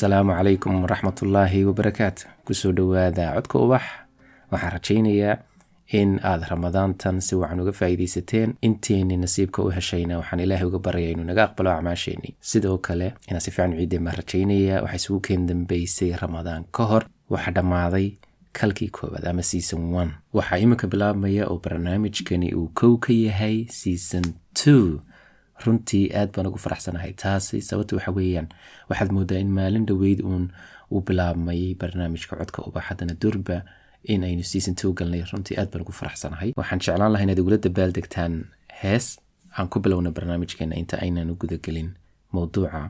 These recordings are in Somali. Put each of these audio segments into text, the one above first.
asalaamu calaykum waraxmatullaahi wabarakaatu ku soo dhowaada codka ubax. Waxaan rajaynayaa in aad ramadaantan si wacan uga faa'iidaysateen. Inteenni nasiibka u heshayna waxaan ilaahay uga baryaya inuu naga aqbalo acmaasheenii sidoo kale inaad si fiican ciideen baan rajaynayaa. Waxaa isugu keen dambeysay ramadaan ka hor. Waxaa dhammaaday kalkii koowaad ama season one. Waxaa iminka bilaabmaya oo barnaamijkani uu kow ka yahay season two runtii aad baan ugu faraxsanahay. Taasi sababta waxa weeyaan waxaad moodaa in maalin dhoweyd uun uu bilaabmay barnaamijka codka ubax haddana durba in aynu season two galnay. Runtii aad baan ugu faraxsanahay. Waxaan jeclaan laha inaad igula dabaaldegtaan hees. Aan ku bilowna barnaamijkeena inta aynan u gudagelin mowduuca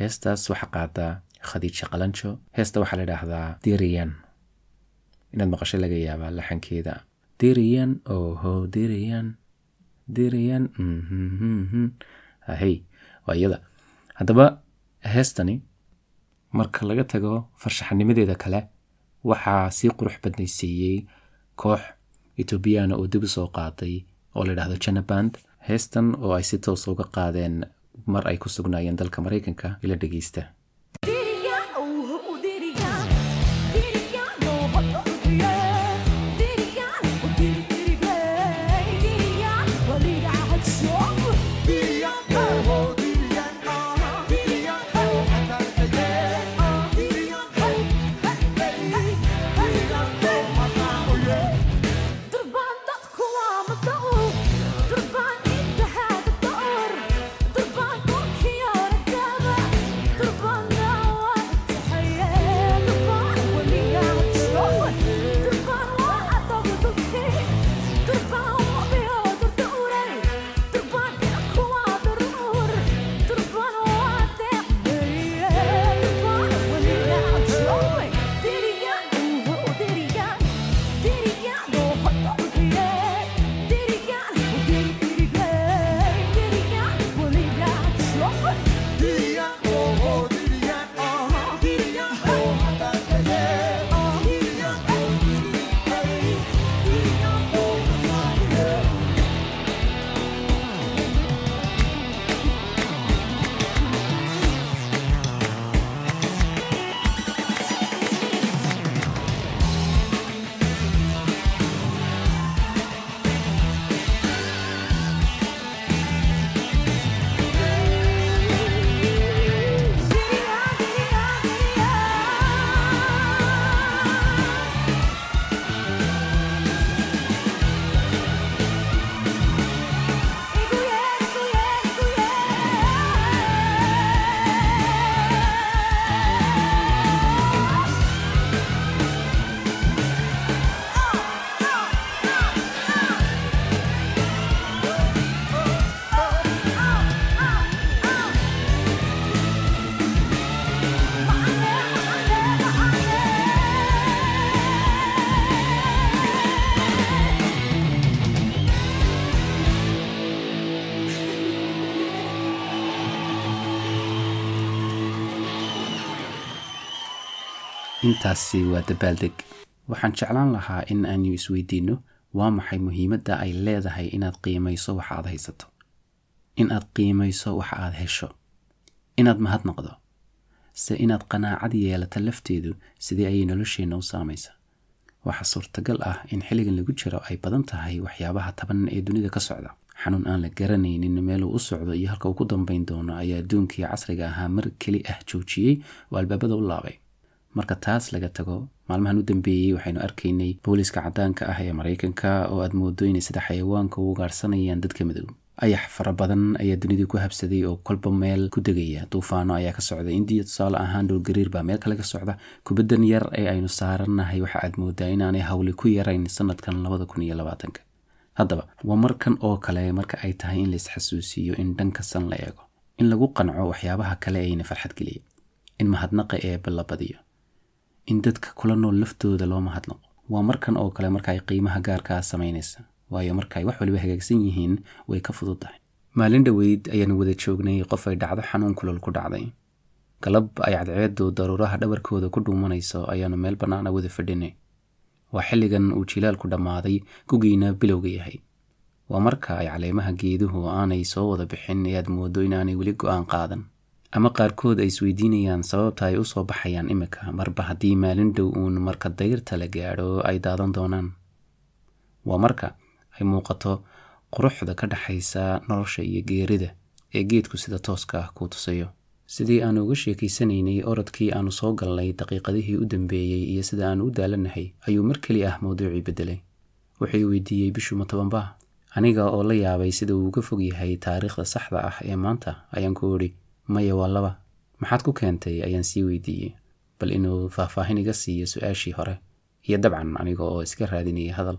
heestaas waxaa qaadaa khadiija qalanjo. Heesta waxaa la idhaahdaa diriyan inaad maqasho laga yaabaa laxankeeda. Diriyan oho diriyan diriyan ahey waa iyada haddaba heestani marka laga tago farshaxanimadeeda kale waxaa sii qurux badnaysiiyey koox etoobiyana oo dib u soo qaaday oo la yidhahdo janaband heestan oo ay si toosa uga qaadeen mar ay ku sugnaayeen dalka maraykanka ila dhegeysta intaasi waa dabaaldeg. Waxaan jeclaan lahaa in aanu isweydiinno waa maxay muhiimadda ay leedahay inaad qiimayso waxa aad haysato? In aad qiimayso waxa aad hesho? Inaad mahadnaqdo se inaad qanaacad yeelato lafteedu sidii ayay nolosheenna u saamaysa. Waxaa suurtagal ah in xilligan lagu jiro ay badan tahay waxyaabaha taban ee dunida ka socda. Xanuun aan la garanaynin meeluu u socdo iyo halka uu ku dambayn doono ayaa adduunkii casriga ahaa mar keli ah joojiyey oo albaabada u laabay marka taas laga tago maalmahan u dambeeyey waxaynu arkaynay booliska caddaanka ah ee maraykanka oo aad moodo inay sida xayawaanka u ugaarsanayaan dadka madow. Ayax fara badan ayaa dunidii ku habsaday oo kolba meel ku degaya. Duufaano ayaa ka socda indiya tusaale ahaan dhowlgariir baa meel kale ka socda. Kubaddan yar ee aynu saarannahay waxa aad moodaa inaanay hawli ku yarayn sanadkan labada kun iyo labaatanka. Haddaba waa markan oo kale marka ay tahay in laisxasuusiyo in dhanka san la eego in lagu qanco waxyaabaha kale ayna farxad geliya in mahadnaqa eebba la badiyo in dadka kula nool laftooda loo mahadnaqo waa markan oo kale marka ay qiimaha gaarkaa samaynaysa waayo marka ay wax waliba hagaagsan yihiin way ka fudud tahay. Maalin dhoweyd ayaanu wada joognay qof ay dhacdo xanuun kulol ku dhacday. Galab ay cadceedu daruuraha dhabarkooda ku dhuumanayso ayaanu meel bannaana wada fadhinay. Waa xilligan uu jilaalku dhammaaday gugiina bilowga yahay. Waa marka ay caleemaha geeduhu aanay soo wada bixin ee aad moodo inaanay weli go'aan qaadan ama qaarkood ay isweydiinayaan sababta ay u soo baxayaan imika marba haddii maalin dhow uun marka dayrta la gaadho ay daadan doonaan. Waa marka ay muuqato quruxda ka dhexaysa nolosha iyo geerida ee geedku sida tooska ah kuu tusayo. Sidii aanu uga sheekaysanaynay orodkii aanu soo galnay daqiiqadihii u dambeeyey iyo sida aanu u daalanahay ayuu mar keli ah mawduucii beddelay. Wuxuu weydiiyey bishu ma tobanbaa aniga oo la yaabay sida uu uga fog yahay taariikhda saxda ah ee maanta ayaan ku idhi maya waa laba. Maxaad ku keentay ayaan sii weydiiyey bal inuu faahfaahin iga siiyo su'aashii hore iyo dabcan aniga oo iska raadinayay hadal.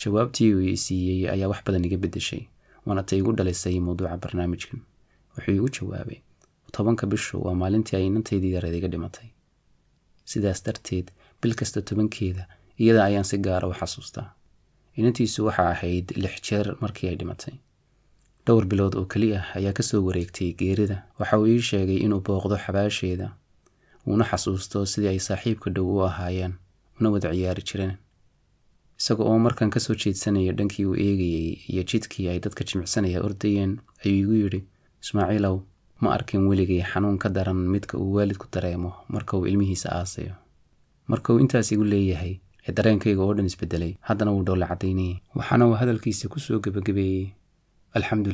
Jawaabtii uu i siiyey ayaa wax badan iga beddeshay waana tay igu dhalisay mawduuca barnaamijkan. Wuxuu igu jawaabay tobanka bishu waa maalintii ay inantaydii yareed iga dhimatay. Sidaas darteed bil kasta tobankeeda iyada ayaan si gaara u xasuustaa. Inantiisu waxa ahayd lix jeer markii ay dhimatay dhowr bilood oo keli ah ayaa ka soo wareegtay geerida. Waxa uu ii sheegay inuu booqdo xabaasheeda. Uuna xasuusto sidii ay saaxiibka dhow u ahaayeen una wada ciyaari jireen. Isaga oo markan ka soo jeedsanaya dhankii uu eegayey iyo jidkii ay dadka jimicsanaya ordayeen ayuu igu yidhi ismaaciilow ma arkin weligay xanuun ka daran midka uu waalidku dareemo marka uu ilmihiisa aasayo. Marka uu intaas igu leeyahay ee dareenkayga oo dhan isbedelay haddana wuu dhowla caddaynayay waxaana uu hadalkiisa ku soo gebagabeeyey alxamdu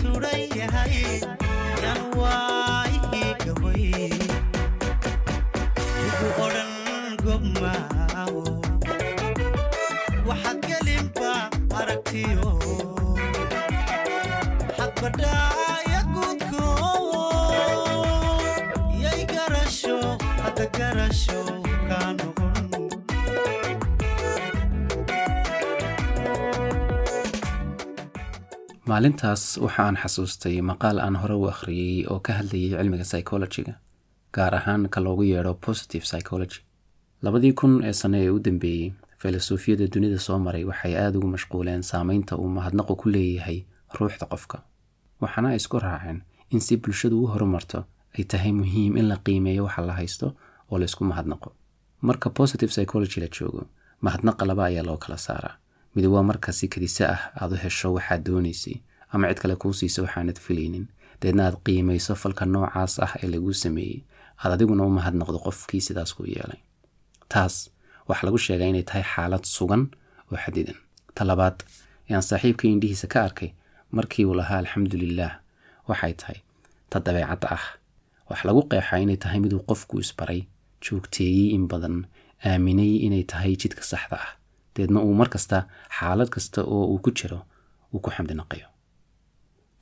suran yahay yan waayii gabay ugu odhan gobmaawo waxaad gelinba aragtiyo hadbadhaaya maalintaas waxa aan xasuustay maqaal aan hore u akhriyey oo ka hadlayay cilmiga psychologiga gaar ahaan ka loogu yeedho positive psychology. Labadii kun ee sane ee u dambeeyey filosoofiyada dunida soo maray waxay aada ugu mashquuleen saameynta uu mahadnaqu ku leeyahay ruuxda qofka. Waxaana isku raaceen in si bulshadu u horumarto ay tahay muhiim in la qiimeeyo waxa la haysto oo la isku mahadnaqo. Marka positive psychology la joogo mahadnaqa laba ayaa loo kala saaraa mid waa marka si kadisa ah aad u hesho waxaad doonaysay ama cid kale kuu siiso waxaanad filaynin deedna aad qiimayso falka noocaas ah ee laguu sameeyey. Aad adiguna u mahadnaqdo qofkii sidaas kuu yeelay. Taas waxaa lagu sheegaa inay tahay xaalad sugan oo xadidan. Ta labaad ee aan saaxiibka indhihiisa ka arkay markii uu lahaa alxamdulilaah waxay tahay ta dabeecadda ah. Wax lagu qeexaa inay tahay miduu qofku isbaray joogteeyey in badan aaminay inay tahay jidka saxda ah deedna uu mar kasta xaalad kasta oo uu ku jiro uu ku xamdi naqayo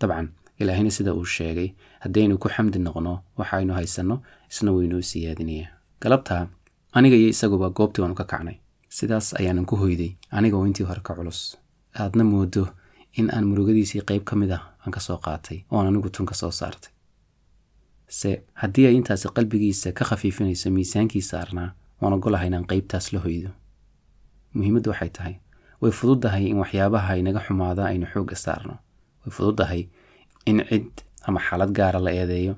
dabcan ilaahina sida uu sheegay haddaynu ku xamdi noqno waxaynu haysanno isna waynoo siyaadinayaa galabtaa aniga iyo isaguba goobtii waanu ka kacnay. Sidaas ayaanan ku hoyday aniga oo intii hore ka culus. Aadna moodo in aan murugadiisii qayb ka mid ah aan ka soo qaatay oon anigu tun ka soo saartay. Se haddii ay intaasi qalbigiisa ka khafiifinayso miisaankii saarnaa waan ogolahay inaan qaybtaas la hoydo muhiimaddu waxay tahay. Way fududdahay in waxyaabaha inaga xumaada aynu xoogga saarno. Way fududdahay in cid ama xaalad gaara la eedeeyo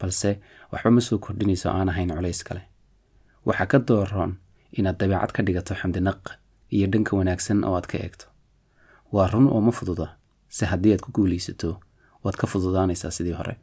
balse waxba ma soo kordhinayso aan ahayn culays kale. Waxaa ka dooroon inaad dabeecad ka dhigato xamdinaq iyo dhanka wanaagsan oo aad ka eegto. Waa run oo ma fududa se haddii aad ku guulaysato waad ka fududaanaysaa sidii hore